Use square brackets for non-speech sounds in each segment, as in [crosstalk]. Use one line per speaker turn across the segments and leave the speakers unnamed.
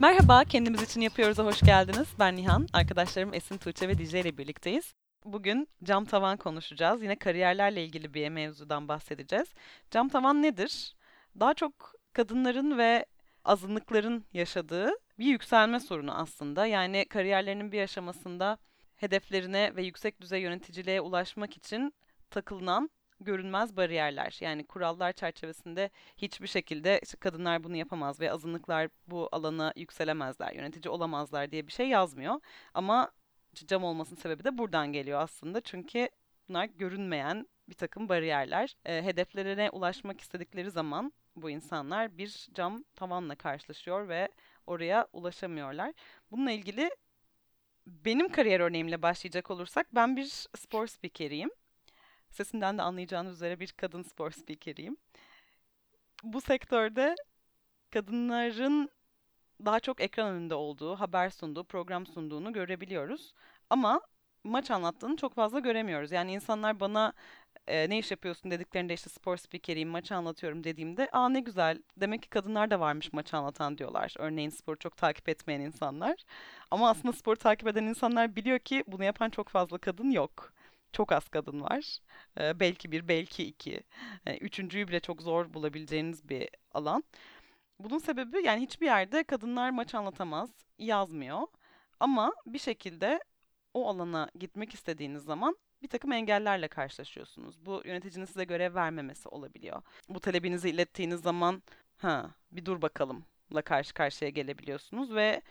Merhaba, kendimiz için yapıyoruz'a hoş geldiniz. Ben Nihan, arkadaşlarım Esin Tuğçe ve Dicle ile birlikteyiz. Bugün cam tavan konuşacağız. Yine kariyerlerle ilgili bir mevzudan bahsedeceğiz. Cam tavan nedir? Daha çok kadınların ve azınlıkların yaşadığı bir yükselme sorunu aslında. Yani kariyerlerinin bir aşamasında hedeflerine ve yüksek düzey yöneticiliğe ulaşmak için takılınan görünmez bariyerler. Yani kurallar çerçevesinde hiçbir şekilde kadınlar bunu yapamaz ve azınlıklar bu alana yükselemezler, yönetici olamazlar diye bir şey yazmıyor. Ama cam olmasının sebebi de buradan geliyor aslında. Çünkü bunlar görünmeyen bir takım bariyerler. E, hedeflerine ulaşmak istedikleri zaman bu insanlar bir cam tavanla karşılaşıyor ve oraya ulaşamıyorlar. Bununla ilgili benim kariyer örneğimle başlayacak olursak ben bir spor spikeriyim. Sesinden de anlayacağınız üzere bir kadın spor spikeriyim. Bu sektörde kadınların daha çok ekran önünde olduğu, haber sunduğu, program sunduğunu görebiliyoruz. Ama maç anlattığını çok fazla göremiyoruz. Yani insanlar bana e, ne iş yapıyorsun dediklerinde işte spor spikeriyim, maçı anlatıyorum dediğimde aa ne güzel demek ki kadınlar da varmış maçı anlatan diyorlar. Örneğin sporu çok takip etmeyen insanlar. Ama aslında sporu takip eden insanlar biliyor ki bunu yapan çok fazla kadın yok. Çok az kadın var. Ee, belki bir, belki iki. Yani üçüncüyü bile çok zor bulabileceğiniz bir alan. Bunun sebebi yani hiçbir yerde kadınlar maç anlatamaz, yazmıyor. Ama bir şekilde o alana gitmek istediğiniz zaman bir takım engellerle karşılaşıyorsunuz. Bu yöneticinin size görev vermemesi olabiliyor. Bu talebinizi ilettiğiniz zaman ha bir dur bakalım la karşı karşıya gelebiliyorsunuz ve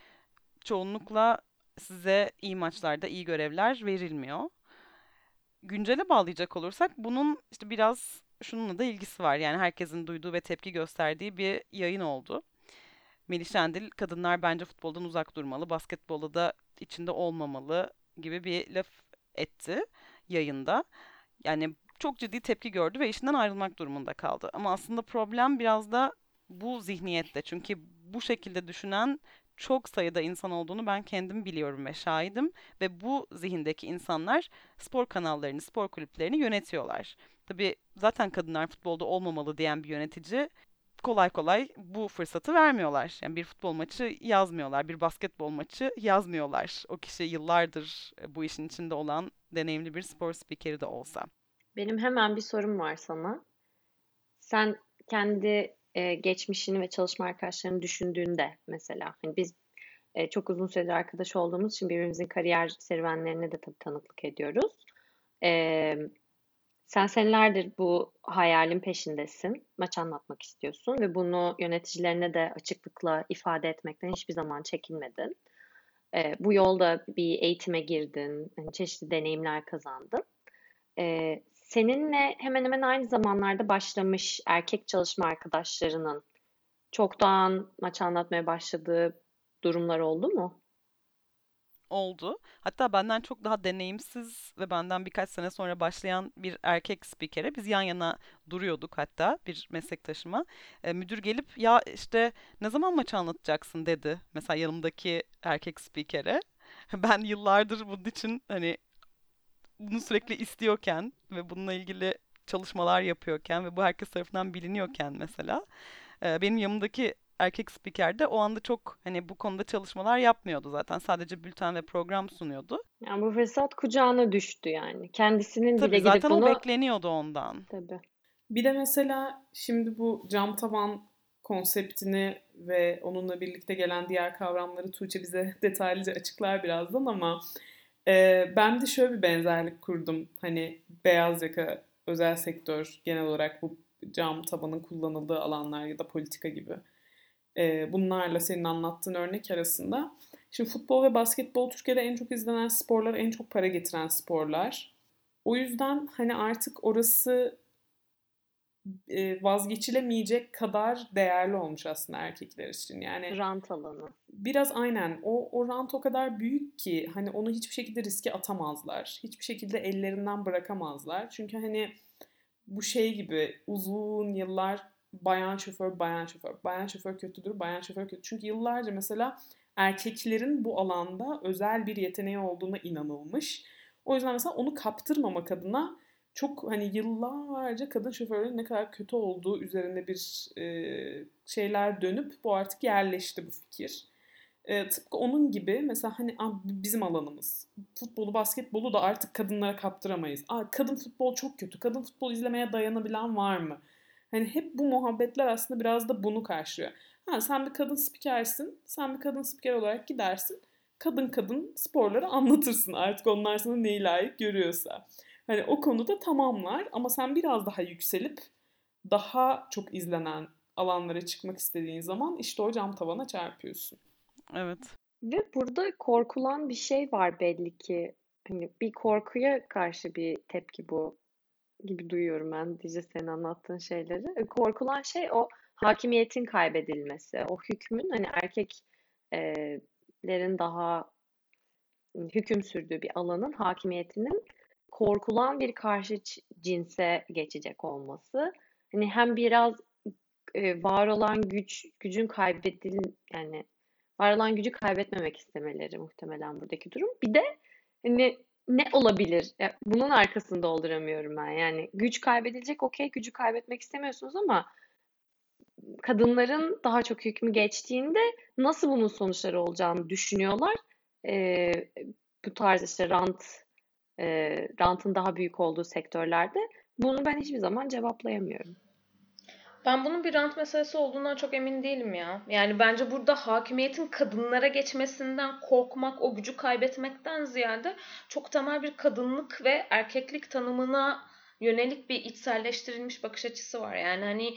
çoğunlukla size iyi maçlarda iyi görevler verilmiyor. Güncele bağlayacak olursak bunun işte biraz şununla da ilgisi var. Yani herkesin duyduğu ve tepki gösterdiği bir yayın oldu. Melih Şendil kadınlar bence futboldan uzak durmalı, basketbolda da içinde olmamalı gibi bir laf etti yayında. Yani çok ciddi tepki gördü ve işinden ayrılmak durumunda kaldı. Ama aslında problem biraz da bu zihniyette. Çünkü bu şekilde düşünen çok sayıda insan olduğunu ben kendim biliyorum ve şahidim. Ve bu zihindeki insanlar spor kanallarını, spor kulüplerini yönetiyorlar. Tabii zaten kadınlar futbolda olmamalı diyen bir yönetici kolay kolay bu fırsatı vermiyorlar. Yani bir futbol maçı yazmıyorlar, bir basketbol maçı yazmıyorlar. O kişi yıllardır e, bu işin içinde olan deneyimli bir spor spikeri de olsa.
Benim hemen bir sorum var sana. Sen kendi e, geçmişini ve çalışma arkadaşlarını düşündüğünde mesela hani biz e, çok uzun süredir arkadaş olduğumuz için birbirimizin kariyer serüvenlerine de tabii tanıklık ediyoruz. E, sen senelerdir bu hayalin peşindesin. Maç anlatmak istiyorsun ve bunu yöneticilerine de açıklıkla ifade etmekten hiçbir zaman çekinmedin. E, bu yolda bir eğitime girdin, yani çeşitli deneyimler kazandın. E, seninle hemen hemen aynı zamanlarda başlamış erkek çalışma arkadaşlarının çoktan maç anlatmaya başladığı durumlar oldu mu?
oldu. Hatta benden çok daha deneyimsiz ve benden birkaç sene sonra başlayan bir erkek spikere biz yan yana duruyorduk hatta bir meslektaşıma. E, müdür gelip ya işte ne zaman maçı anlatacaksın dedi mesela yanımdaki erkek spikere. [laughs] Ben yıllardır bunun için hani bunu sürekli istiyorken ve bununla ilgili çalışmalar yapıyorken ve bu herkes tarafından biliniyorken mesela e, benim yanımdaki erkek spiker de o anda çok hani bu konuda çalışmalar yapmıyordu zaten. Sadece bülten ve program sunuyordu.
Yani bu fırsat kucağına düştü yani. Kendisinin
Tabii,
bile
gidip
zaten
bunu... o bekleniyordu ondan.
Tabii.
Bir de mesela şimdi bu cam taban konseptini ve onunla birlikte gelen diğer kavramları Tuğçe bize [laughs] detaylıca açıklar birazdan ama e, ben de şöyle bir benzerlik kurdum. Hani beyaz yaka özel sektör genel olarak bu cam tabanın kullanıldığı alanlar ya da politika gibi e, bunlarla senin anlattığın örnek arasında. Şimdi futbol ve basketbol Türkiye'de en çok izlenen sporlar, en çok para getiren sporlar. O yüzden hani artık orası e, vazgeçilemeyecek kadar değerli olmuş aslında erkekler için. Yani
rant alanı.
Biraz aynen. O, o rant o kadar büyük ki hani onu hiçbir şekilde riske atamazlar. Hiçbir şekilde ellerinden bırakamazlar. Çünkü hani bu şey gibi uzun yıllar bayan şoför, bayan şoför, bayan şoför kötüdür, bayan şoför kötü. Çünkü yıllarca mesela erkeklerin bu alanda özel bir yeteneği olduğuna inanılmış. O yüzden mesela onu kaptırmamak adına çok hani yıllarca kadın şoförlerin ne kadar kötü olduğu üzerine bir e, şeyler dönüp bu artık yerleşti bu fikir. E, tıpkı onun gibi mesela hani bizim alanımız. Futbolu, basketbolu da artık kadınlara kaptıramayız. Aa, kadın futbol çok kötü. Kadın futbol izlemeye dayanabilen var mı? Hani hep bu muhabbetler aslında biraz da bunu karşılıyor. Ha, sen bir kadın spikersin. Sen bir kadın spiker olarak gidersin. Kadın kadın sporları anlatırsın artık onlar sana neyi layık görüyorsa. Hani o konuda tamamlar ama sen biraz daha yükselip daha çok izlenen alanlara çıkmak istediğin zaman işte o cam tavana çarpıyorsun.
Evet.
Ve burada korkulan bir şey var belli ki. Hani bir korkuya karşı bir tepki bu gibi duyuyorum ben Dice senin anlattığın şeyleri. Korkulan şey o hakimiyetin kaybedilmesi. O hükmün hani erkeklerin daha hüküm sürdüğü bir alanın hakimiyetinin korkulan bir karşı cinse geçecek olması. Hani hem biraz e, var olan güç gücün kaybedil yani var olan gücü kaybetmemek istemeleri muhtemelen buradaki durum. Bir de hani ne olabilir? Ya, bunun arkasını dolduramıyorum ben. Yani güç kaybedilecek okey gücü kaybetmek istemiyorsunuz ama kadınların daha çok hükmü geçtiğinde nasıl bunun sonuçları olacağını düşünüyorlar. Ee, bu tarz işte rant e, rantın daha büyük olduğu sektörlerde bunu ben hiçbir zaman cevaplayamıyorum.
Ben bunun bir rant meselesi olduğundan çok emin değilim ya. Yani bence burada hakimiyetin kadınlara geçmesinden korkmak, o gücü kaybetmekten ziyade çok temel bir kadınlık ve erkeklik tanımına yönelik bir içselleştirilmiş bakış açısı var. Yani hani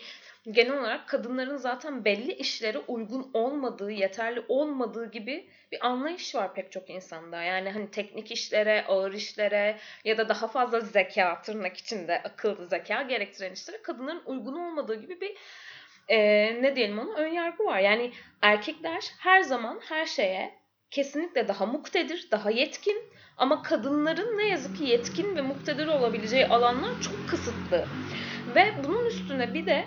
genel olarak kadınların zaten belli işlere uygun olmadığı, yeterli olmadığı gibi bir anlayış var pek çok insanda. Yani hani teknik işlere, ağır işlere ya da daha fazla zeka, tırnak içinde akıllı zeka gerektiren işlere kadınların uygun olmadığı gibi bir e, ne diyelim ona ön yargı var. Yani erkekler her zaman her şeye kesinlikle daha muktedir, daha yetkin ama kadınların ne yazık ki yetkin ve muktedir olabileceği alanlar çok kısıtlı. Ve bunun üstüne bir de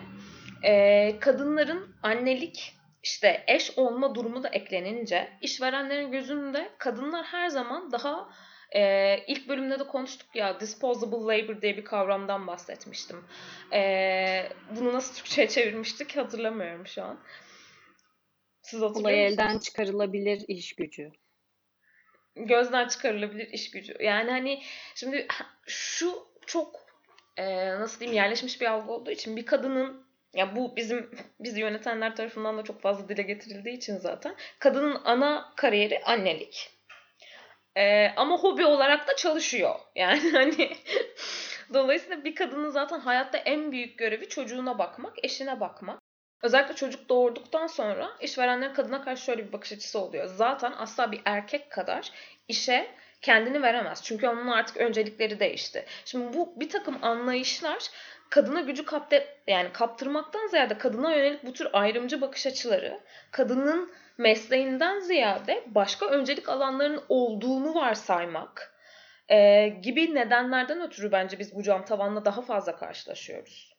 e, kadınların annelik işte eş olma durumu da eklenince işverenlerin gözünde kadınlar her zaman daha e, ilk bölümde de konuştuk ya disposable labor diye bir kavramdan bahsetmiştim. E, bunu nasıl Türkçe'ye çevirmiştik hatırlamıyorum şu an.
Siz hatırlıyor Olay elden çıkarılabilir iş gücü.
Gözden çıkarılabilir iş gücü. Yani hani şimdi şu çok e, nasıl diyeyim yerleşmiş bir algı olduğu için bir kadının ya bu bizim bizi yönetenler tarafından da çok fazla dile getirildiği için zaten kadının ana kariyeri annelik. Ee, ama hobi olarak da çalışıyor. Yani [laughs] hani dolayısıyla bir kadının zaten hayatta en büyük görevi çocuğuna bakmak, eşine bakmak. Özellikle çocuk doğurduktan sonra işverenlerin kadına karşı şöyle bir bakış açısı oluyor. Zaten asla bir erkek kadar işe kendini veremez. Çünkü onun artık öncelikleri değişti. Şimdi bu bir takım anlayışlar kadına gücü kapte yani kaptırmaktan ziyade kadına yönelik bu tür ayrımcı bakış açıları kadının mesleğinden ziyade başka öncelik alanlarının olduğunu varsaymak e, gibi nedenlerden ötürü bence biz bu cam tavanla daha fazla karşılaşıyoruz.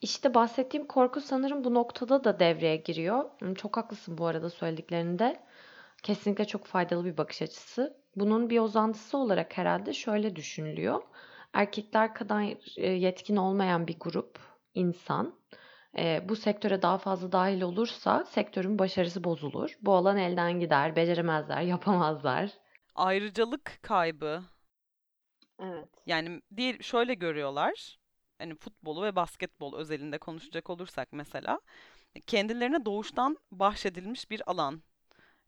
İşte bahsettiğim korku sanırım bu noktada da devreye giriyor. Çok haklısın bu arada söylediklerinde. Kesinlikle çok faydalı bir bakış açısı. Bunun bir uzantısı olarak herhalde şöyle düşünülüyor erkekler kadar e, yetkin olmayan bir grup insan e, bu sektöre daha fazla dahil olursa sektörün başarısı bozulur. Bu alan elden gider, beceremezler, [laughs] yapamazlar.
Ayrıcalık kaybı.
Evet.
Yani diğer şöyle görüyorlar. Hani futbolu ve basketbol özelinde konuşacak olursak mesela kendilerine doğuştan bahşedilmiş bir alan.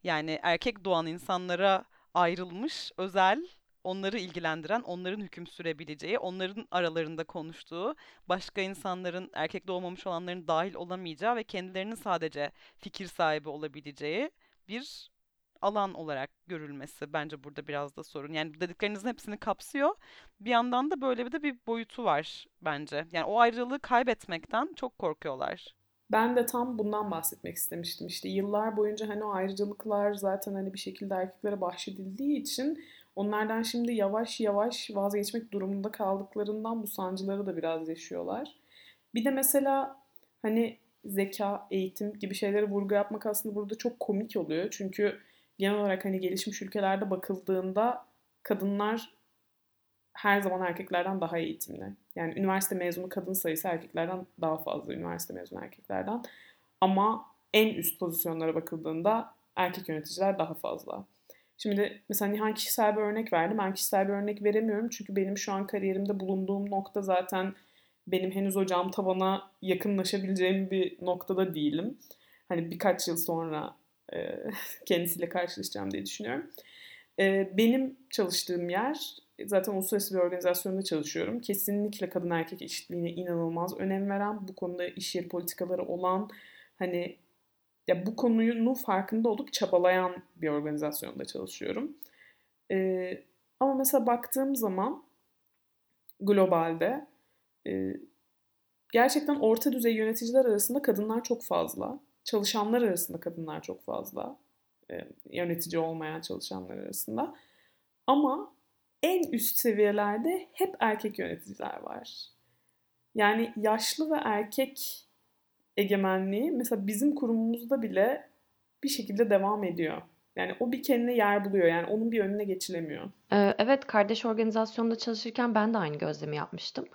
Yani erkek doğan insanlara ayrılmış özel onları ilgilendiren, onların hüküm sürebileceği, onların aralarında konuştuğu, başka insanların, erkek doğmamış olanların dahil olamayacağı ve kendilerinin sadece fikir sahibi olabileceği bir alan olarak görülmesi bence burada biraz da sorun. Yani dediklerinizin hepsini kapsıyor. Bir yandan da böyle bir de bir boyutu var bence. Yani o ayrılığı kaybetmekten çok korkuyorlar.
Ben de tam bundan bahsetmek istemiştim. İşte yıllar boyunca hani o ayrıcalıklar zaten hani bir şekilde erkeklere bahşedildiği için Onlardan şimdi yavaş yavaş vazgeçmek durumunda kaldıklarından bu sancıları da biraz yaşıyorlar. Bir de mesela hani zeka, eğitim gibi şeylere vurgu yapmak aslında burada çok komik oluyor. Çünkü genel olarak hani gelişmiş ülkelerde bakıldığında kadınlar her zaman erkeklerden daha eğitimli. Yani üniversite mezunu kadın sayısı erkeklerden daha fazla üniversite mezunu erkeklerden. Ama en üst pozisyonlara bakıldığında erkek yöneticiler daha fazla. Şimdi mesela Nihan kişisel bir örnek verdi. Ben kişisel bir örnek veremiyorum. Çünkü benim şu an kariyerimde bulunduğum nokta zaten benim henüz o cam tavana yakınlaşabileceğim bir noktada değilim. Hani birkaç yıl sonra e, [laughs] kendisiyle karşılaşacağım diye düşünüyorum. E, benim çalıştığım yer zaten uluslararası bir organizasyonda çalışıyorum. Kesinlikle kadın erkek eşitliğine inanılmaz önem veren, bu konuda iş yeri politikaları olan, hani ya bu konunun farkında olup çabalayan bir organizasyonda çalışıyorum. Ee, ama mesela baktığım zaman globalde e, gerçekten orta düzey yöneticiler arasında kadınlar çok fazla. Çalışanlar arasında kadınlar çok fazla. E, yönetici olmayan çalışanlar arasında. Ama en üst seviyelerde hep erkek yöneticiler var. Yani yaşlı ve erkek egemenliği mesela bizim kurumumuzda bile bir şekilde devam ediyor. Yani o bir kendine yer buluyor. Yani onun bir önüne geçilemiyor.
Ee, evet, kardeş organizasyonda çalışırken ben de aynı gözlemi yapmıştım.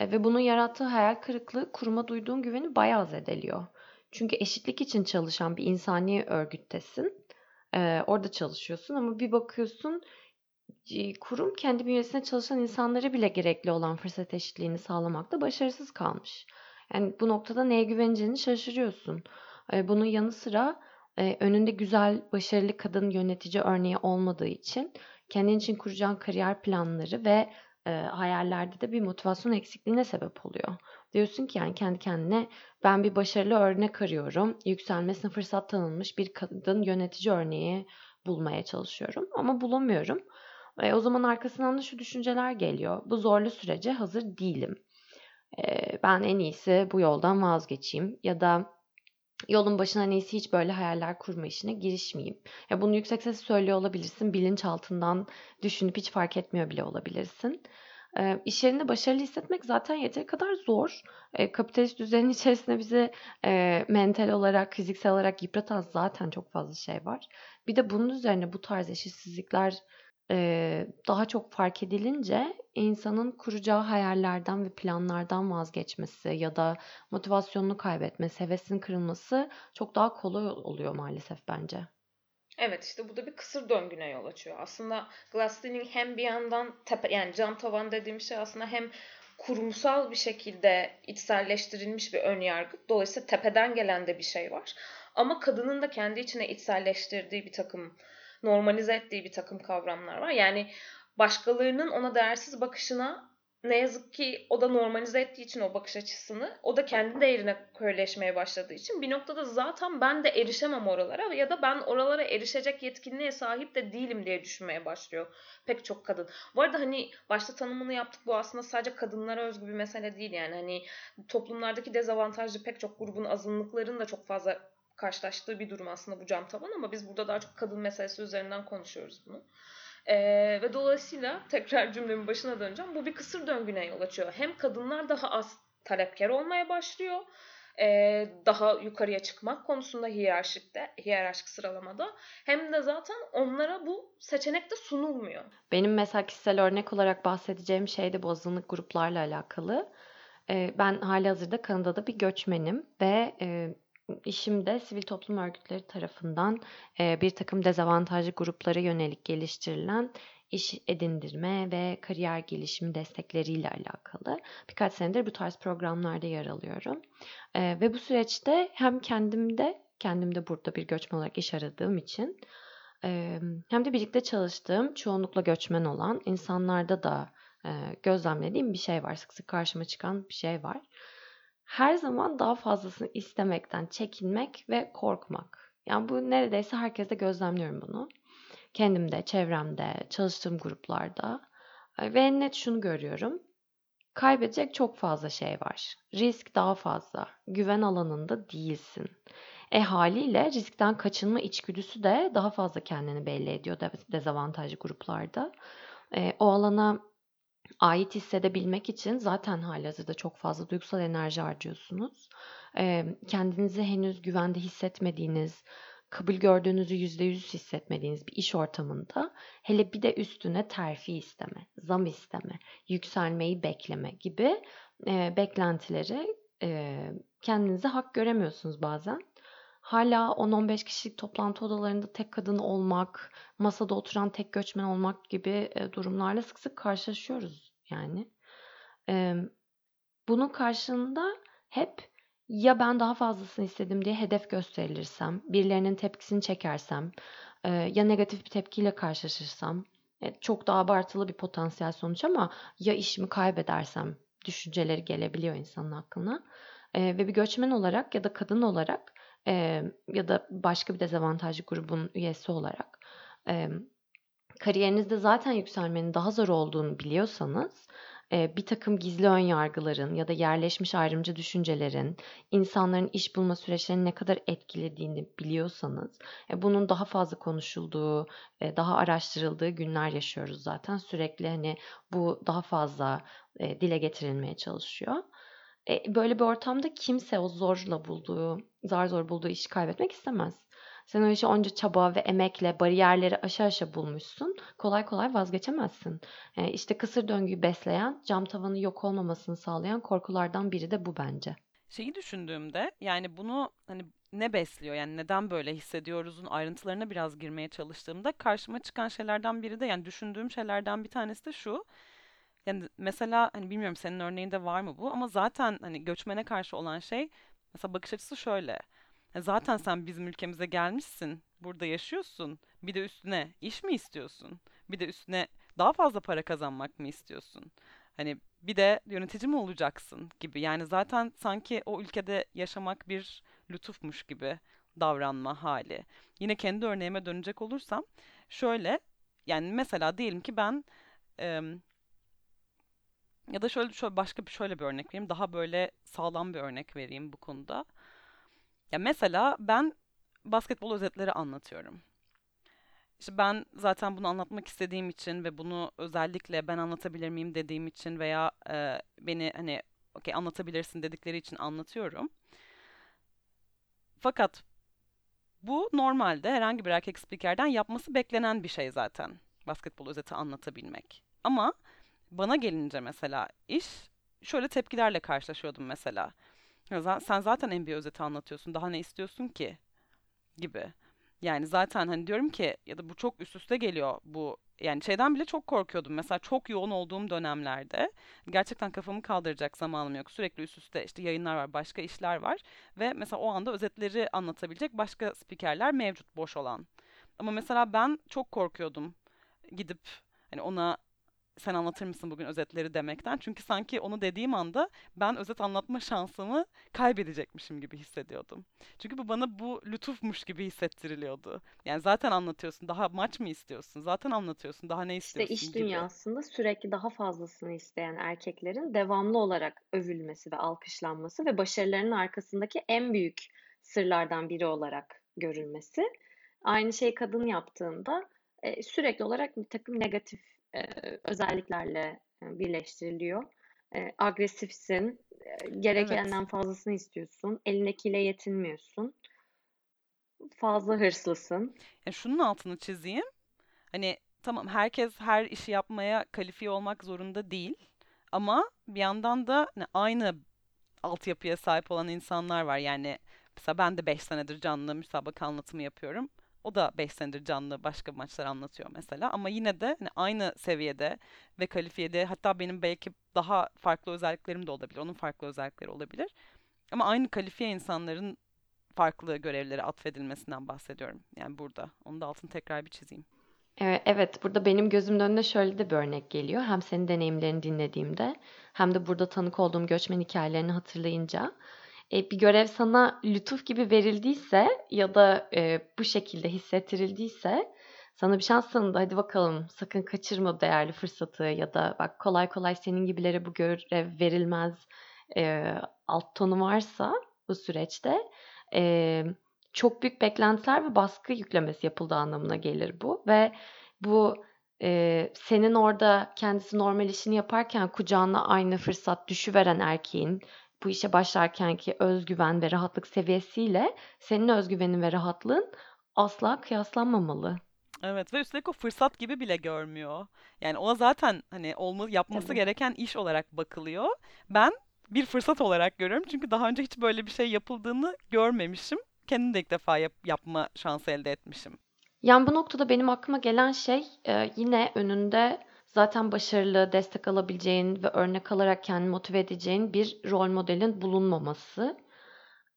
Ee, ve bunun yarattığı hayal kırıklığı kuruma duyduğun güveni bayağı zedeliyor. Çünkü eşitlik için çalışan bir insani örgüttesin. Ee, orada çalışıyorsun ama bir bakıyorsun kurum kendi bünyesinde çalışan insanları bile gerekli olan fırsat eşitliğini sağlamakta başarısız kalmış. Yani bu noktada neye güveneceğini şaşırıyorsun. Bunun yanı sıra önünde güzel, başarılı kadın yönetici örneği olmadığı için kendin için kuracağın kariyer planları ve e, hayallerde de bir motivasyon eksikliğine sebep oluyor. Diyorsun ki yani kendi kendine ben bir başarılı örnek arıyorum. Yükselmesine fırsat tanınmış bir kadın yönetici örneği bulmaya çalışıyorum ama bulamıyorum. E, o zaman arkasından da şu düşünceler geliyor. Bu zorlu sürece hazır değilim. E, ben en iyisi bu yoldan vazgeçeyim ya da yolun başına en iyisi hiç böyle hayaller kurma işine girişmeyeyim. Ya bunu yüksek sesle söylüyor olabilirsin. Bilinçaltından düşünüp hiç fark etmiyor bile olabilirsin. E, iş yerinde başarılı hissetmek zaten yeteri kadar zor. E, kapitalist düzenin [laughs] içerisinde bizi e, mental olarak, fiziksel olarak yıpratan zaten çok fazla şey var. Bir de bunun üzerine bu tarz eşitsizlikler daha çok fark edilince insanın kuracağı hayallerden ve planlardan vazgeçmesi ya da motivasyonunu kaybetmesi, hevesinin kırılması çok daha kolay oluyor maalesef bence.
Evet işte bu da bir kısır döngüne yol açıyor. Aslında Glass-Steagall hem bir yandan tepe, yani cam tavan dediğim şey aslında hem kurumsal bir şekilde içselleştirilmiş bir ön yargı. Dolayısıyla tepeden gelen de bir şey var. Ama kadının da kendi içine içselleştirdiği bir takım normalize ettiği bir takım kavramlar var. Yani başkalarının ona değersiz bakışına ne yazık ki o da normalize ettiği için o bakış açısını o da kendi değerine köyleşmeye başladığı için bir noktada zaten ben de erişemem oralara ya da ben oralara erişecek yetkinliğe sahip de değilim diye düşünmeye başlıyor pek çok kadın. Bu arada hani başta tanımını yaptık bu aslında sadece kadınlara özgü bir mesele değil yani hani toplumlardaki dezavantajlı pek çok grubun azınlıkların da çok fazla karşılaştığı bir durum aslında bu cam tavan ama biz burada daha çok kadın meselesi üzerinden konuşuyoruz bunu. Ee, ve dolayısıyla [laughs] tekrar cümlemin başına döneceğim. Bu bir kısır döngüne yol açıyor. Hem kadınlar daha az talepkar olmaya başlıyor. E, daha yukarıya çıkmak konusunda hiyerarşikte, hiyerarşik sıralamada hem de zaten onlara bu seçenek de sunulmuyor.
Benim mesela kişisel örnek olarak bahsedeceğim şey de azınlık gruplarla alakalı. E, ben hali hazırda Kanada'da bir göçmenim ve e, işimde sivil toplum örgütleri tarafından e, bir takım dezavantajlı gruplara yönelik geliştirilen iş edindirme ve kariyer gelişimi destekleriyle alakalı. Birkaç senedir bu tarz programlarda yer alıyorum. E, ve bu süreçte hem kendimde, kendimde burada bir göçmen olarak iş aradığım için e, hem de birlikte çalıştığım, çoğunlukla göçmen olan insanlarda da e, gözlemlediğim bir şey var. Sık sık karşıma çıkan bir şey var her zaman daha fazlasını istemekten çekinmek ve korkmak. Yani bu neredeyse herkeste gözlemliyorum bunu. Kendimde, çevremde, çalıştığım gruplarda. Ve net şunu görüyorum. Kaybedecek çok fazla şey var. Risk daha fazla. Güven alanında değilsin. E haliyle riskten kaçınma içgüdüsü de daha fazla kendini belli ediyor dezavantajlı gruplarda. E, o alana ait hissedebilmek için zaten halihazırda çok fazla duygusal enerji harcıyorsunuz. kendinizi henüz güvende hissetmediğiniz, kabul gördüğünüzü yüzde yüz hissetmediğiniz bir iş ortamında hele bir de üstüne terfi isteme, zam isteme, yükselmeyi bekleme gibi beklentileri kendinize hak göremiyorsunuz bazen. Hala 10-15 kişilik toplantı odalarında tek kadın olmak, masada oturan tek göçmen olmak gibi e, durumlarla sık sık karşılaşıyoruz yani. Bunun karşılığında hep ya ben daha fazlasını istedim diye hedef gösterilirsem, birilerinin tepkisini çekersem, e, ya negatif bir tepkiyle karşılaşırsam, e, çok daha abartılı bir potansiyel sonuç ama ya işimi kaybedersem düşünceleri gelebiliyor insanın aklına. Ve bir göçmen olarak ya da kadın olarak e, ya da başka bir dezavantajlı grubun üyesi olarak e, kariyerinizde zaten yükselmenin daha zor olduğunu biliyorsanız bir takım gizli ön yargıların ya da yerleşmiş ayrımcı düşüncelerin insanların iş bulma süreçlerini ne kadar etkilediğini biliyorsanız bunun daha fazla konuşulduğu, daha araştırıldığı günler yaşıyoruz zaten. Sürekli hani bu daha fazla dile getirilmeye çalışıyor. Böyle bir ortamda kimse o zorla bulduğu, zar zor bulduğu işi kaybetmek istemez. Sen o işi onca çaba ve emekle bariyerleri aşağı aşağı bulmuşsun. Kolay kolay vazgeçemezsin. Yani işte kısır döngüyü besleyen, cam tavanı yok olmamasını sağlayan korkulardan biri de bu bence.
Şeyi düşündüğümde yani bunu hani ne besliyor yani neden böyle hissediyoruzun ayrıntılarına biraz girmeye çalıştığımda karşıma çıkan şeylerden biri de yani düşündüğüm şeylerden bir tanesi de şu. Yani mesela hani bilmiyorum senin örneğinde var mı bu ama zaten hani göçmene karşı olan şey mesela bakış açısı şöyle. E, zaten sen bizim ülkemize gelmişsin, burada yaşıyorsun. Bir de üstüne iş mi istiyorsun? Bir de üstüne daha fazla para kazanmak mı istiyorsun? Hani bir de yönetici mi olacaksın gibi. Yani zaten sanki o ülkede yaşamak bir lütufmuş gibi davranma hali. Yine kendi örneğime dönecek olursam şöyle yani mesela diyelim ki ben ya da şöyle şöyle başka bir şöyle bir örnek vereyim. Daha böyle sağlam bir örnek vereyim bu konuda. Ya mesela ben basketbol özetleri anlatıyorum. İşte ben zaten bunu anlatmak istediğim için ve bunu özellikle ben anlatabilir miyim dediğim için veya e, beni hani okey anlatabilirsin dedikleri için anlatıyorum. Fakat bu normalde herhangi bir erkek spikerden yapması beklenen bir şey zaten. Basketbol özeti anlatabilmek. Ama bana gelince mesela iş şöyle tepkilerle karşılaşıyordum mesela. Sen zaten NBA özeti anlatıyorsun. Daha ne istiyorsun ki? Gibi. Yani zaten hani diyorum ki ya da bu çok üst üste geliyor bu yani şeyden bile çok korkuyordum. Mesela çok yoğun olduğum dönemlerde gerçekten kafamı kaldıracak zamanım yok. Sürekli üst üste işte yayınlar var, başka işler var ve mesela o anda özetleri anlatabilecek başka spikerler mevcut boş olan. Ama mesela ben çok korkuyordum gidip hani ona sen anlatır mısın bugün özetleri demekten. Çünkü sanki onu dediğim anda ben özet anlatma şansımı kaybedecekmişim gibi hissediyordum. Çünkü bu bana bu lütufmuş gibi hissettiriliyordu. Yani zaten anlatıyorsun daha maç mı istiyorsun? Zaten anlatıyorsun daha ne istiyorsun
İşte iş gibi. dünyasında sürekli daha fazlasını isteyen erkeklerin devamlı olarak övülmesi ve alkışlanması ve başarılarının arkasındaki en büyük sırlardan biri olarak görülmesi. Aynı şey kadın yaptığında sürekli olarak bir takım negatif e, özelliklerle e, birleştiriliyor. E, agresifsin, e, gerekenden evet. fazlasını istiyorsun, elindekiyle yetinmiyorsun, fazla hırslısın.
Yani şunun altını çizeyim. Hani tamam herkes her işi yapmaya kalifiye olmak zorunda değil. Ama bir yandan da hani aynı altyapıya sahip olan insanlar var. Yani mesela ben de 5 senedir canlı müsabaka anlatımı yapıyorum. O da 5 senedir canlı başka maçlar anlatıyor mesela. Ama yine de hani aynı seviyede ve kalifiyede hatta benim belki daha farklı özelliklerim de olabilir. Onun farklı özellikleri olabilir. Ama aynı kalifiye insanların farklı görevlere atfedilmesinden bahsediyorum. Yani burada. Onu da altını tekrar bir çizeyim.
Evet, burada benim gözümün önüne şöyle de bir örnek geliyor. Hem senin deneyimlerini dinlediğimde hem de burada tanık olduğum göçmen hikayelerini hatırlayınca e, bir görev sana lütuf gibi verildiyse ya da e, bu şekilde hissettirildiyse sana bir şans tanıdı. Hadi bakalım sakın kaçırma değerli fırsatı ya da bak kolay kolay senin gibilere bu görev verilmez e, alt tonu varsa bu süreçte çok büyük beklentiler ve baskı yüklemesi yapıldığı anlamına gelir bu. Ve bu e, senin orada kendisi normal işini yaparken kucağına aynı fırsat düşüveren erkeğin bu işe başlarkenki özgüven ve rahatlık seviyesiyle senin özgüvenin ve rahatlığın asla kıyaslanmamalı.
Evet ve üstelik o fırsat gibi bile görmüyor. Yani ona zaten hani olma, yapması Tabii. gereken iş olarak bakılıyor. Ben bir fırsat olarak görüyorum çünkü daha önce hiç böyle bir şey yapıldığını görmemişim kendim de ilk defa yap, yapma şansı elde etmişim.
Yani bu noktada benim aklıma gelen şey e, yine önünde zaten başarılı, destek alabileceğin ve örnek alarak kendini motive edeceğin bir rol modelin bulunmaması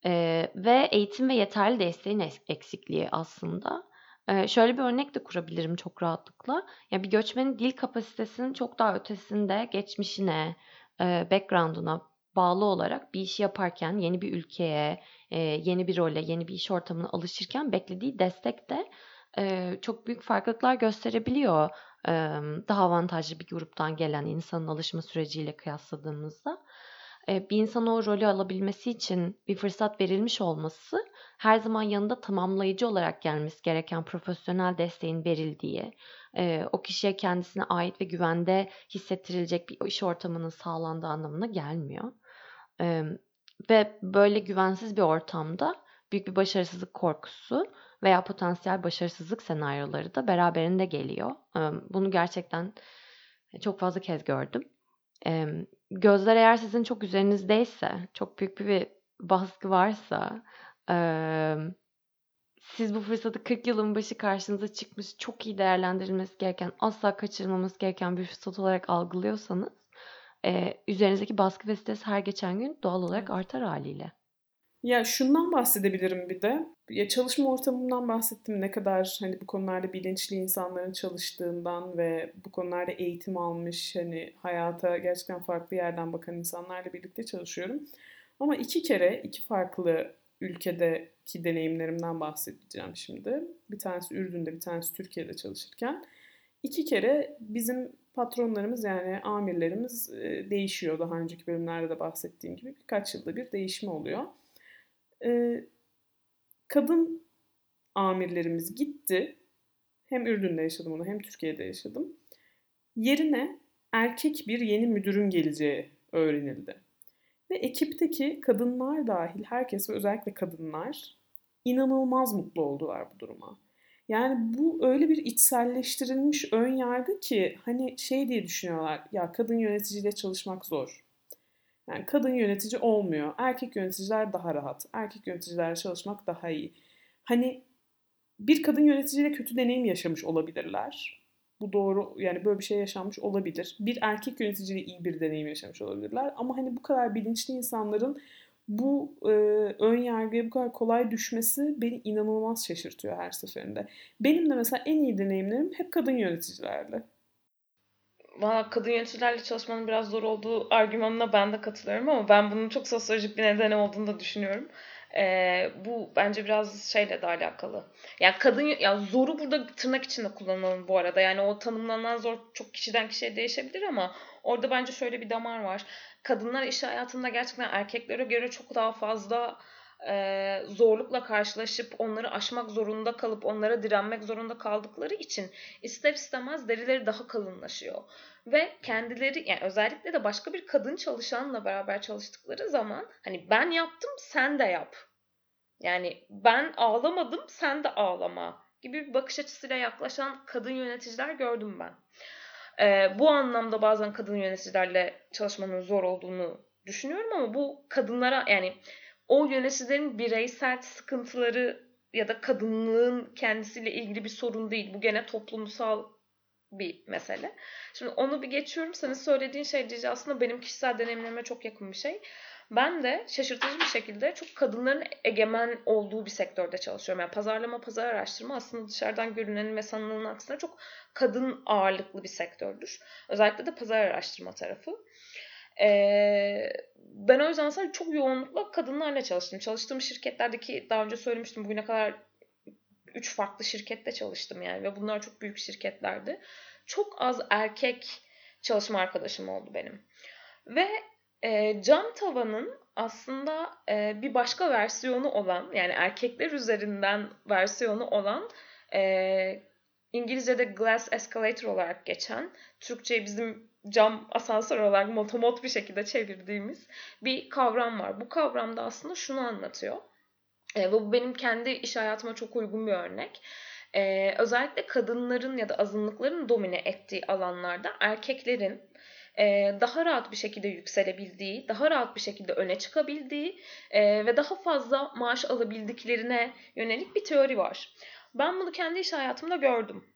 e, ve eğitim ve yeterli desteğin eksikliği aslında. E, şöyle bir örnek de kurabilirim çok rahatlıkla. Yani bir göçmenin dil kapasitesinin çok daha ötesinde geçmişine, e, background'una bağlı olarak bir işi yaparken yeni bir ülkeye, e, yeni bir role, yeni bir iş ortamına alışırken beklediği destek de e, çok büyük farklılıklar gösterebiliyor. Daha avantajlı bir gruptan gelen insanın alışma süreciyle kıyasladığımızda. Bir insan o rolü alabilmesi için bir fırsat verilmiş olması her zaman yanında tamamlayıcı olarak gelmesi gereken profesyonel desteğin verildiği, o kişiye kendisine ait ve güvende hissettirilecek bir iş ortamının sağlandığı anlamına gelmiyor. Ve böyle güvensiz bir ortamda büyük bir başarısızlık korkusu veya potansiyel başarısızlık senaryoları da beraberinde geliyor. Bunu gerçekten çok fazla kez gördüm. Gözler eğer sizin çok üzerinizdeyse, çok büyük bir baskı varsa, siz bu fırsatı 40 yılın başı karşınıza çıkmış, çok iyi değerlendirilmesi gereken, asla kaçırılmaması gereken bir fırsat olarak algılıyorsanız, üzerinizdeki baskı ve stres her geçen gün doğal olarak artar haliyle.
Ya şundan bahsedebilirim bir de. Ya çalışma ortamından bahsettim ne kadar hani bu konularda bilinçli insanların çalıştığından ve bu konularda eğitim almış hani hayata gerçekten farklı yerden bakan insanlarla birlikte çalışıyorum. Ama iki kere iki farklı ülkedeki deneyimlerimden bahsedeceğim şimdi. Bir tanesi Ürdün'de, bir tanesi Türkiye'de çalışırken. iki kere bizim patronlarımız yani amirlerimiz değişiyor. Daha önceki bölümlerde de bahsettiğim gibi birkaç yılda bir değişme oluyor e, kadın amirlerimiz gitti. Hem Ürdün'de yaşadım onu hem Türkiye'de yaşadım. Yerine erkek bir yeni müdürün geleceği öğrenildi. Ve ekipteki kadınlar dahil herkes ve özellikle kadınlar inanılmaz mutlu oldular bu duruma. Yani bu öyle bir içselleştirilmiş ön yargı ki hani şey diye düşünüyorlar ya kadın yöneticiyle çalışmak zor. Yani kadın yönetici olmuyor. Erkek yöneticiler daha rahat. Erkek yöneticilerle çalışmak daha iyi. Hani bir kadın yöneticiyle kötü deneyim yaşamış olabilirler. Bu doğru yani böyle bir şey yaşanmış olabilir. Bir erkek yöneticiyle iyi bir deneyim yaşamış olabilirler. Ama hani bu kadar bilinçli insanların bu e, ön yargıya bu kadar kolay düşmesi beni inanılmaz şaşırtıyor her seferinde. Benim de mesela en iyi deneyimlerim hep kadın yöneticilerle.
Valla kadın yöneticilerle çalışmanın biraz zor olduğu argümanına ben de katılıyorum ama ben bunun çok sosyolojik bir nedeni olduğunu da düşünüyorum. Ee, bu bence biraz şeyle de alakalı. Yani kadın ya zoru burada tırnak içinde kullanalım bu arada. Yani o tanımlanan zor çok kişiden kişiye değişebilir ama orada bence şöyle bir damar var. Kadınlar iş hayatında gerçekten erkeklere göre çok daha fazla e, zorlukla karşılaşıp onları aşmak zorunda kalıp onlara direnmek zorunda kaldıkları için ister istemez derileri daha kalınlaşıyor. Ve kendileri yani özellikle de başka bir kadın çalışanla beraber çalıştıkları zaman hani ben yaptım sen de yap. Yani ben ağlamadım sen de ağlama gibi bir bakış açısıyla yaklaşan kadın yöneticiler gördüm ben. Ee, bu anlamda bazen kadın yöneticilerle çalışmanın zor olduğunu düşünüyorum ama bu kadınlara yani o yöneticilerin bireysel sıkıntıları ya da kadınlığın kendisiyle ilgili bir sorun değil. Bu gene toplumsal bir mesele. Şimdi onu bir geçiyorum. Senin söylediğin şey Cici aslında benim kişisel deneyimlerime çok yakın bir şey. Ben de şaşırtıcı bir şekilde çok kadınların egemen olduğu bir sektörde çalışıyorum. Yani pazarlama, pazar araştırma aslında dışarıdan görünenin ve sanılanın aksine çok kadın ağırlıklı bir sektördür. Özellikle de pazar araştırma tarafı. Ee, ben o yüzden sadece çok yoğunlukla kadınlarla çalıştım. Çalıştığım şirketlerdeki daha önce söylemiştim bugüne kadar üç farklı şirkette çalıştım yani ve bunlar çok büyük şirketlerdi. Çok az erkek çalışma arkadaşım oldu benim. Ve e, cam tavanın aslında e, bir başka versiyonu olan yani erkekler üzerinden versiyonu olan e, İngilizce'de glass escalator olarak geçen, Türkçe'ye bizim cam asansör olarak motomot bir şekilde çevirdiğimiz bir kavram var. Bu kavramda aslında şunu anlatıyor. E, ve bu benim kendi iş hayatıma çok uygun bir örnek. Ee, özellikle kadınların ya da azınlıkların domine ettiği alanlarda erkeklerin e, daha rahat bir şekilde yükselebildiği, daha rahat bir şekilde öne çıkabildiği e, ve daha fazla maaş alabildiklerine yönelik bir teori var. Ben bunu kendi iş hayatımda gördüm.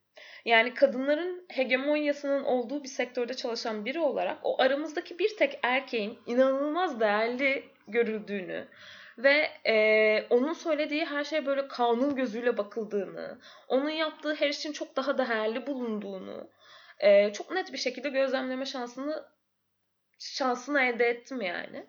Yani kadınların hegemonyasının olduğu bir sektörde çalışan biri olarak o aramızdaki bir tek erkeğin inanılmaz değerli görüldüğünü ve e, onun söylediği her şey böyle kanun gözüyle bakıldığını, onun yaptığı her işin çok daha değerli bulunduğunu e, çok net bir şekilde gözlemleme şansını şansını elde ettim yani.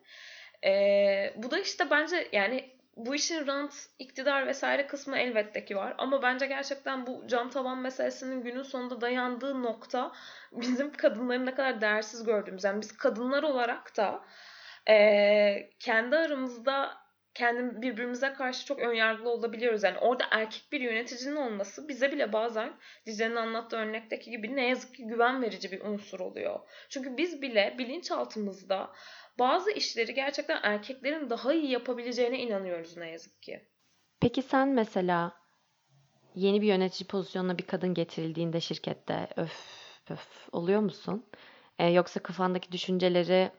E, bu da işte bence yani bu işin rant, iktidar vesaire kısmı elbette ki var. Ama bence gerçekten bu cam tavan meselesinin günün sonunda dayandığı nokta bizim kadınların ne kadar değersiz gördüğümüz. Yani biz kadınlar olarak da e, kendi aramızda kendi birbirimize karşı çok önyargılı olabiliyoruz. Yani orada erkek bir yöneticinin olması bize bile bazen Dice'nin anlattığı örnekteki gibi ne yazık ki güven verici bir unsur oluyor. Çünkü biz bile bilinçaltımızda bazı işleri gerçekten erkeklerin daha iyi yapabileceğine inanıyoruz ne yazık ki.
Peki sen mesela yeni bir yönetici pozisyonuna bir kadın getirildiğinde şirkette öf öf oluyor musun? Ee, yoksa kafandaki düşünceleri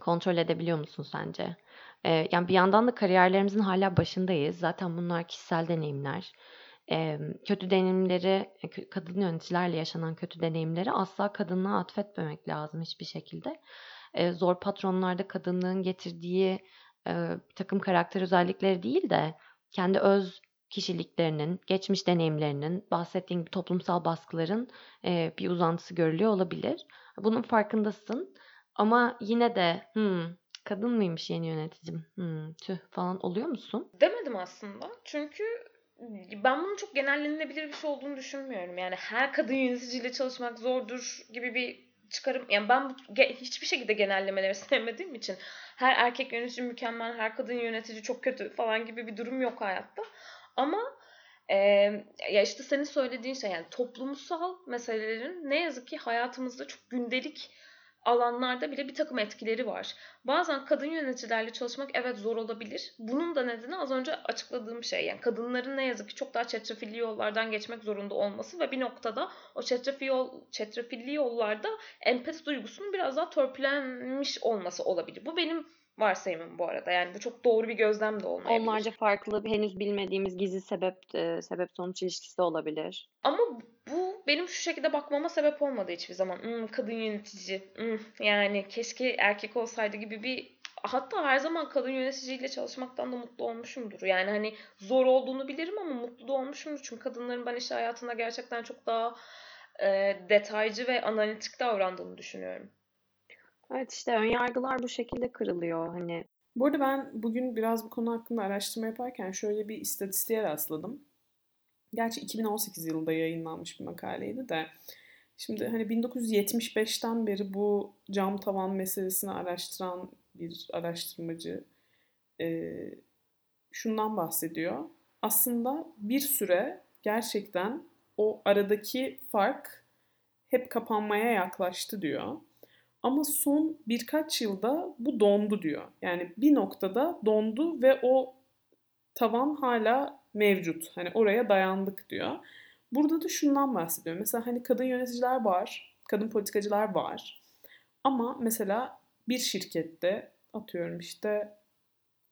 kontrol edebiliyor musun sence? Ee, yani bir yandan da kariyerlerimizin hala başındayız. Zaten bunlar kişisel deneyimler. Ee, kötü deneyimleri, kadın yöneticilerle yaşanan kötü deneyimleri asla kadınlığa atfetmemek lazım hiçbir şekilde e, zor patronlarda kadınlığın getirdiği e, takım karakter özellikleri değil de kendi öz kişiliklerinin, geçmiş deneyimlerinin, bahsettiğin gibi toplumsal baskıların e, bir uzantısı görülüyor olabilir. Bunun farkındasın ama yine de hmm, kadın mıymış yeni yöneticim hmm, tüh falan oluyor musun?
Demedim aslında çünkü ben bunun çok genellenilebilir bir şey olduğunu düşünmüyorum. Yani her kadın yöneticiyle çalışmak zordur gibi bir çıkarım yani ben hiçbir şekilde genellemeleri [laughs] sevmediğim için her erkek yönetici mükemmel, her kadın yönetici çok kötü falan gibi bir durum yok hayatta. Ama e, ya işte senin söylediğin şey yani toplumsal meselelerin ne yazık ki hayatımızda çok gündelik alanlarda bile bir takım etkileri var. Bazen kadın yöneticilerle çalışmak evet zor olabilir. Bunun da nedeni az önce açıkladığım şey. Yani kadınların ne yazık ki çok daha çetrefilli yollardan geçmek zorunda olması ve bir noktada o çetrefilli, yol, çetrefilli yollarda empati duygusunun biraz daha törpülenmiş olması olabilir. Bu benim varsayımım bu arada. Yani bu çok doğru bir gözlem de olmayabilir.
Onlarca farklı henüz bilmediğimiz gizli sebep e, sebep sonuç ilişkisi olabilir.
Ama bu benim şu şekilde bakmama sebep olmadı hiçbir zaman. Hmm, kadın yönetici. Hmm, yani keşke erkek olsaydı gibi bir hatta her zaman kadın yöneticiyle çalışmaktan da mutlu olmuşumdur. Yani hani zor olduğunu bilirim ama mutlu da olmuşumdur. Çünkü kadınların ben iş hayatında gerçekten çok daha e, detaycı ve analitik davrandığını düşünüyorum.
Evet işte ön yargılar bu şekilde kırılıyor hani.
Bu arada ben bugün biraz bu konu hakkında araştırma yaparken şöyle bir istatistiğe rastladım. Gerçi 2018 yılında yayınlanmış bir makaleydi de. Şimdi hani 1975'ten beri bu cam tavan meselesini araştıran bir araştırmacı e, şundan bahsediyor. Aslında bir süre gerçekten o aradaki fark hep kapanmaya yaklaştı diyor. Ama son birkaç yılda bu dondu diyor. Yani bir noktada dondu ve o tavan hala mevcut. Hani oraya dayandık diyor. Burada da şundan bahsediyor. Mesela hani kadın yöneticiler var, kadın politikacılar var. Ama mesela bir şirkette atıyorum işte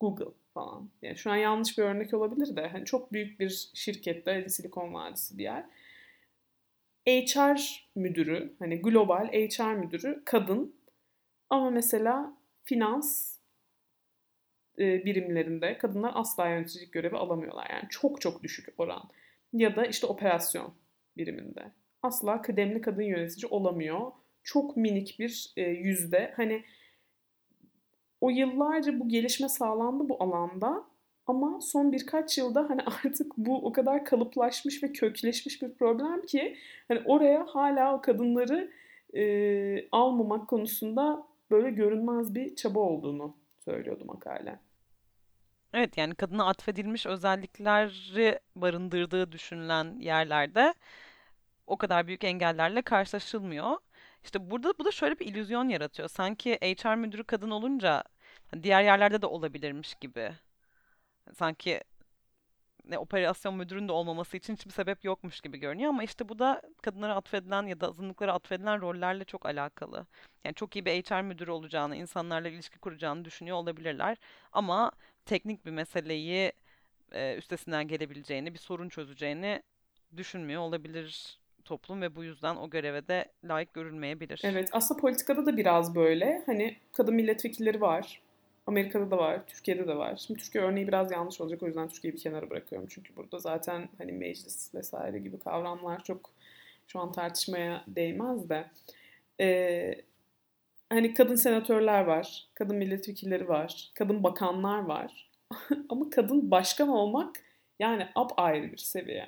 Google falan. Yani şu an yanlış bir örnek olabilir de hani çok büyük bir şirkette Silikon Vadisi bir yer. HR müdürü, hani global HR müdürü kadın ama mesela finans birimlerinde kadınlar asla yöneticilik görevi alamıyorlar. Yani çok çok düşük oran. Ya da işte operasyon biriminde. Asla kıdemli kadın yönetici olamıyor. Çok minik bir e, yüzde. Hani o yıllarca bu gelişme sağlandı bu alanda ama son birkaç yılda hani [laughs] artık bu o kadar kalıplaşmış ve kökleşmiş bir problem ki hani oraya hala o kadınları e, almamak konusunda böyle görünmez bir çaba olduğunu söylüyordu makale.
Evet yani kadına atfedilmiş özellikleri barındırdığı düşünülen yerlerde o kadar büyük engellerle karşılaşılmıyor. İşte burada bu da şöyle bir illüzyon yaratıyor. Sanki HR müdürü kadın olunca diğer yerlerde de olabilirmiş gibi. Sanki ne, operasyon müdürünün de olmaması için hiçbir sebep yokmuş gibi görünüyor ama işte bu da kadınlara atfedilen ya da azınlıklara atfedilen rollerle çok alakalı. Yani çok iyi bir HR müdürü olacağını, insanlarla ilişki kuracağını düşünüyor olabilirler ama teknik bir meseleyi e, üstesinden gelebileceğini, bir sorun çözeceğini düşünmüyor olabilir toplum ve bu yüzden o göreve de layık görülmeyebilir.
Evet, aslında politikada da biraz böyle. Hani kadın milletvekilleri var. Amerika'da da var, Türkiye'de de var. Şimdi Türkiye örneği biraz yanlış olacak o yüzden Türkiye'yi bir kenara bırakıyorum. Çünkü burada zaten hani meclis vesaire gibi kavramlar çok şu an tartışmaya değmez de. Ee, hani kadın senatörler var, kadın milletvekilleri var, kadın bakanlar var. [laughs] Ama kadın başkan olmak yani up ayrı bir seviye.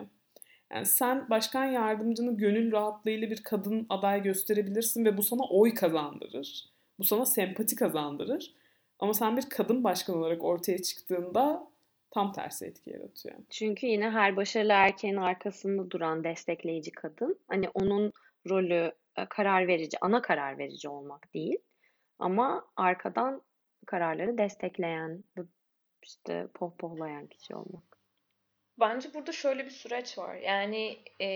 Yani sen başkan yardımcını gönül rahatlığıyla bir kadın aday gösterebilirsin ve bu sana oy kazandırır. Bu sana sempati kazandırır. Ama sen bir kadın başkan olarak ortaya çıktığında tam tersi etki yaratıyor.
Çünkü yine her başarılı erkeğin arkasında duran destekleyici kadın. Hani onun rolü e, karar verici, ana karar verici olmak değil. Ama arkadan kararları destekleyen, işte pohpohlayan kişi olmak.
Bence burada şöyle bir süreç var. Yani e,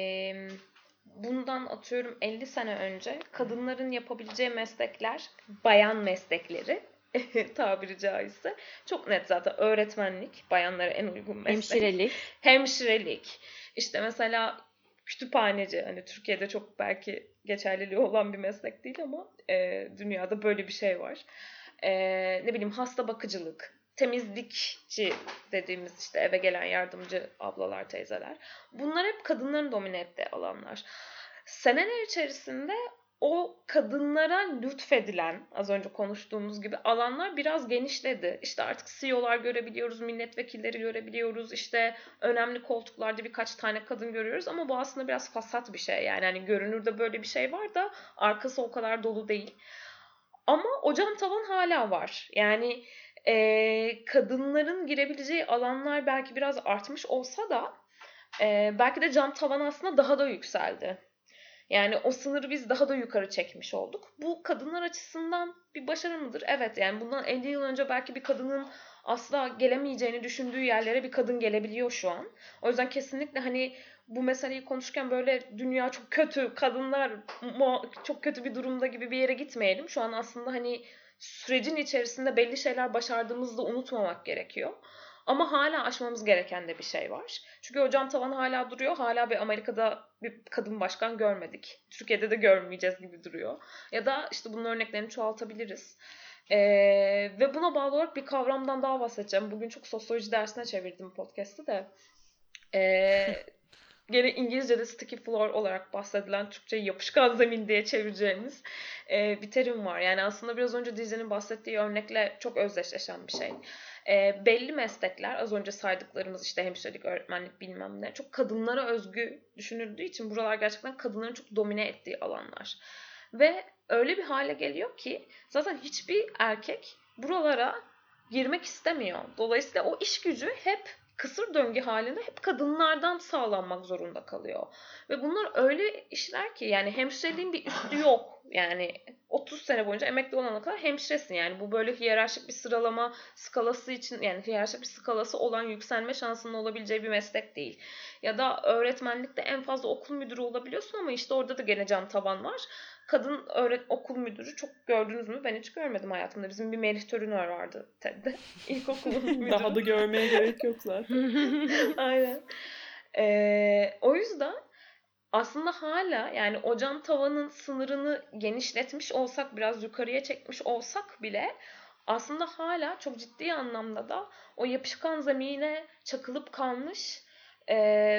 bundan atıyorum 50 sene önce kadınların yapabileceği meslekler, bayan meslekleri [laughs] tabiri caizse. Çok net zaten öğretmenlik bayanlara en uygun meslek.
Hemşirelik.
Hemşirelik. İşte mesela kütüphaneci hani Türkiye'de çok belki geçerliliği olan bir meslek değil ama e, dünyada böyle bir şey var. E, ne bileyim hasta bakıcılık, temizlikçi dediğimiz işte eve gelen yardımcı ablalar, teyzeler. Bunlar hep kadınların domine ettiği alanlar. Seneler içerisinde o kadınlara lütfedilen az önce konuştuğumuz gibi alanlar biraz genişledi. İşte artık CEO'lar görebiliyoruz, milletvekilleri görebiliyoruz, işte önemli koltuklarda birkaç tane kadın görüyoruz ama bu aslında biraz fasat bir şey. Yani hani görünürde böyle bir şey var da arkası o kadar dolu değil. Ama o cam tavan hala var. Yani e, kadınların girebileceği alanlar belki biraz artmış olsa da e, belki de cam tavan aslında daha da yükseldi. Yani o sınırı biz daha da yukarı çekmiş olduk. Bu kadınlar açısından bir başarı mıdır? Evet yani bundan 50 yıl önce belki bir kadının asla gelemeyeceğini düşündüğü yerlere bir kadın gelebiliyor şu an. O yüzden kesinlikle hani bu meseleyi konuşurken böyle dünya çok kötü, kadınlar çok kötü bir durumda gibi bir yere gitmeyelim. Şu an aslında hani sürecin içerisinde belli şeyler başardığımızı da unutmamak gerekiyor. Ama hala aşmamız gereken de bir şey var. Çünkü o cam tavan hala duruyor. Hala bir Amerika'da bir kadın başkan görmedik. Türkiye'de de görmeyeceğiz gibi duruyor. Ya da işte bunun örneklerini çoğaltabiliriz. Ee, ve buna bağlı olarak bir kavramdan daha bahsedeceğim. Bugün çok sosyoloji dersine çevirdim podcast'ı da. Ee, [laughs] gene İngilizce'de sticky floor olarak bahsedilen Türkçe yapışkan zemin diye çevireceğimiz e, bir terim var. Yani aslında biraz önce Dizze'nin bahsettiği örnekle çok özdeşleşen bir şey. E, belli meslekler az önce saydıklarımız işte hemşirelik, öğretmenlik bilmem ne çok kadınlara özgü düşünüldüğü için buralar gerçekten kadınların çok domine ettiği alanlar. Ve öyle bir hale geliyor ki zaten hiçbir erkek buralara girmek istemiyor. Dolayısıyla o iş gücü hep kısır döngü halinde hep kadınlardan sağlanmak zorunda kalıyor. Ve bunlar öyle işler ki yani hemşireliğin bir üstü yok. Yani 30 sene boyunca emekli olana kadar hemşiresin. Yani bu böyle hiyerarşik bir sıralama skalası için yani hiyerarşik bir skalası olan yükselme şansının olabileceği bir meslek değil. Ya da öğretmenlikte en fazla okul müdürü olabiliyorsun ama işte orada da gene cam taban var kadın öğret okul müdürü çok gördünüz mü? Ben hiç görmedim hayatımda. Bizim bir Merih Törünör vardı TED'de. [laughs] İlkokulun [laughs] müdürü.
Daha da görmeye gerek yok zaten. [laughs]
Aynen. Ee, o yüzden aslında hala yani ocağın tavanın sınırını genişletmiş olsak biraz yukarıya çekmiş olsak bile aslında hala çok ciddi anlamda da o yapışkan zemine çakılıp kalmış ee,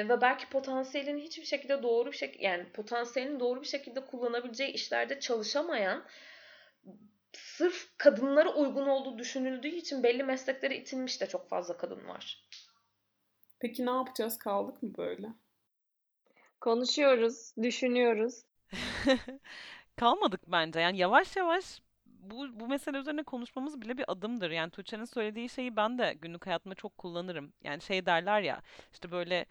ve belki potansiyelini hiçbir şekilde doğru bir şekilde yani potansiyelini doğru bir şekilde kullanabileceği işlerde çalışamayan sırf kadınlara uygun olduğu düşünüldüğü için belli mesleklere itilmiş de çok fazla kadın var.
Peki ne yapacağız? Kaldık mı böyle?
Konuşuyoruz, düşünüyoruz. [laughs]
Kalmadık bence. Yani yavaş yavaş bu, bu mesele üzerine konuşmamız bile bir adımdır. Yani Tuğçe'nin söylediği şeyi ben de günlük hayatımda çok kullanırım. Yani şey derler ya işte böyle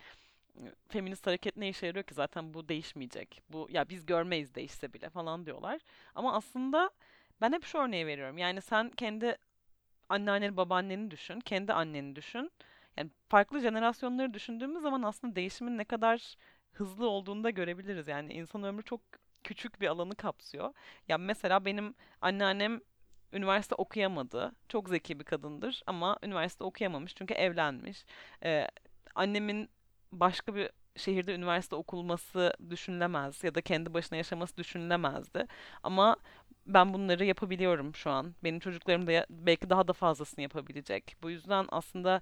feminist hareket ne işe yarıyor ki zaten bu değişmeyecek. Bu ya biz görmeyiz değişse bile falan diyorlar. Ama aslında ben hep şu örneği veriyorum. Yani sen kendi anneanneni babaanneni düşün. Kendi anneni düşün. Yani farklı jenerasyonları düşündüğümüz zaman aslında değişimin ne kadar hızlı olduğunu da görebiliriz. Yani insan ömrü çok küçük bir alanı kapsıyor. Ya mesela benim anneannem üniversite okuyamadı. Çok zeki bir kadındır ama üniversite okuyamamış çünkü evlenmiş. Ee, annemin başka bir şehirde üniversite okulması düşünülemez ya da kendi başına yaşaması düşünülemezdi. Ama ben bunları yapabiliyorum şu an. Benim çocuklarım da belki daha da fazlasını yapabilecek. Bu yüzden aslında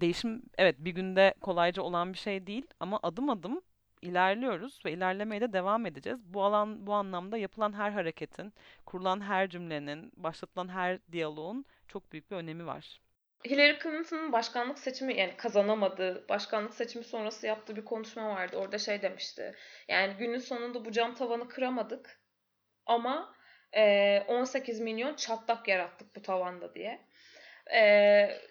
değişim evet bir günde kolayca olan bir şey değil ama adım adım ilerliyoruz ve ilerlemeye de devam edeceğiz. Bu alan bu anlamda yapılan her hareketin, kurulan her cümlenin, başlatılan her diyaloğun çok büyük bir önemi var.
Hillary Clinton'ın başkanlık seçimi yani kazanamadığı başkanlık seçimi sonrası yaptığı bir konuşma vardı. Orada şey demişti. Yani günün sonunda bu cam tavanı kıramadık ama e, 18 milyon çatlak yarattık bu tavanda diye. E,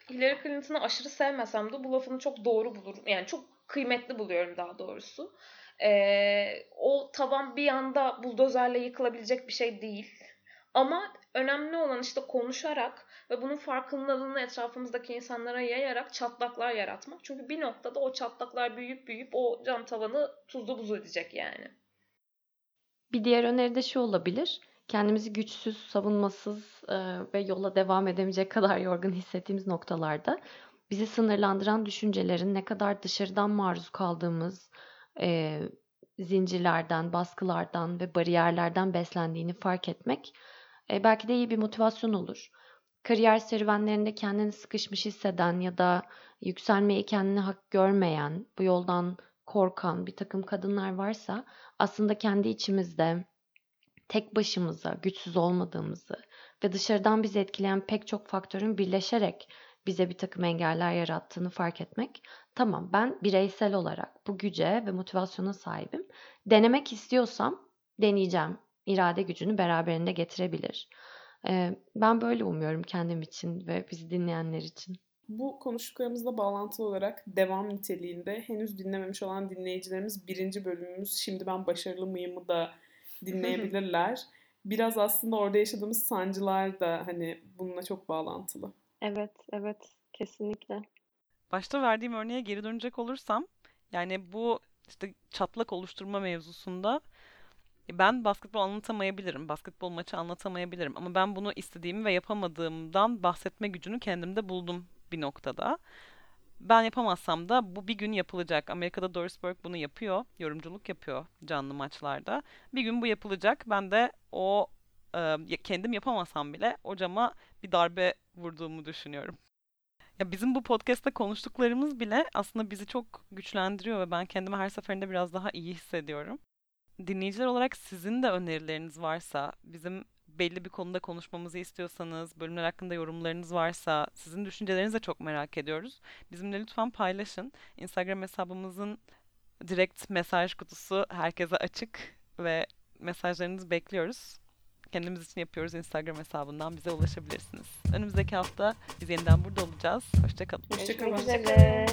Hillary Clinton'ı aşırı sevmesem de bu lafını çok doğru bulurum. Yani çok kıymetli buluyorum daha doğrusu. E, o tavan bir anda buldozerle yıkılabilecek bir şey değil. Ama önemli olan işte konuşarak ve bunun farkındalığını etrafımızdaki insanlara yayarak çatlaklar yaratmak. Çünkü bir noktada o çatlaklar büyüyüp büyüyüp o cam tavanı tuzlu buz edecek yani.
Bir diğer öneri de şu olabilir. Kendimizi güçsüz, savunmasız e, ve yola devam edemeyecek kadar yorgun hissettiğimiz noktalarda bizi sınırlandıran düşüncelerin ne kadar dışarıdan maruz kaldığımız e, zincirlerden, baskılardan ve bariyerlerden beslendiğini fark etmek e, belki de iyi bir motivasyon olur. Kariyer serüvenlerinde kendini sıkışmış hisseden ya da yükselmeyi kendine hak görmeyen, bu yoldan korkan bir takım kadınlar varsa aslında kendi içimizde tek başımıza güçsüz olmadığımızı ve dışarıdan bizi etkileyen pek çok faktörün birleşerek bize bir takım engeller yarattığını fark etmek. Tamam ben bireysel olarak bu güce ve motivasyona sahibim. Denemek istiyorsam deneyeceğim. İrade gücünü beraberinde getirebilir. Ben böyle umuyorum kendim için ve bizi dinleyenler için.
Bu konuştuklarımızla bağlantılı olarak devam niteliğinde henüz dinlememiş olan dinleyicilerimiz birinci bölümümüz Şimdi Ben Başarılı Mıyım'ı da dinleyebilirler. Biraz aslında orada yaşadığımız sancılar da hani bununla çok bağlantılı.
Evet, evet. Kesinlikle.
Başta verdiğim örneğe geri dönecek olursam yani bu işte çatlak oluşturma mevzusunda ben basketbol anlatamayabilirim. Basketbol maçı anlatamayabilirim. Ama ben bunu istediğimi ve yapamadığımdan bahsetme gücünü kendimde buldum bir noktada. Ben yapamazsam da bu bir gün yapılacak. Amerika'da Doris Burke bunu yapıyor. Yorumculuk yapıyor canlı maçlarda. Bir gün bu yapılacak. Ben de o e, kendim yapamasam bile hocama bir darbe vurduğumu düşünüyorum. Ya bizim bu podcast'te konuştuklarımız bile aslında bizi çok güçlendiriyor ve ben kendimi her seferinde biraz daha iyi hissediyorum. Dinleyiciler olarak sizin de önerileriniz varsa, bizim belli bir konuda konuşmamızı istiyorsanız, bölümler hakkında yorumlarınız varsa, sizin düşüncelerinizi de çok merak ediyoruz. Bizimle lütfen paylaşın. Instagram hesabımızın direkt mesaj kutusu herkese açık ve mesajlarınızı bekliyoruz. Kendimiz için yapıyoruz Instagram hesabından bize ulaşabilirsiniz. Önümüzdeki hafta biz yeniden burada olacağız. Hoşçakalın.
Hoşçakalın.
Üzere.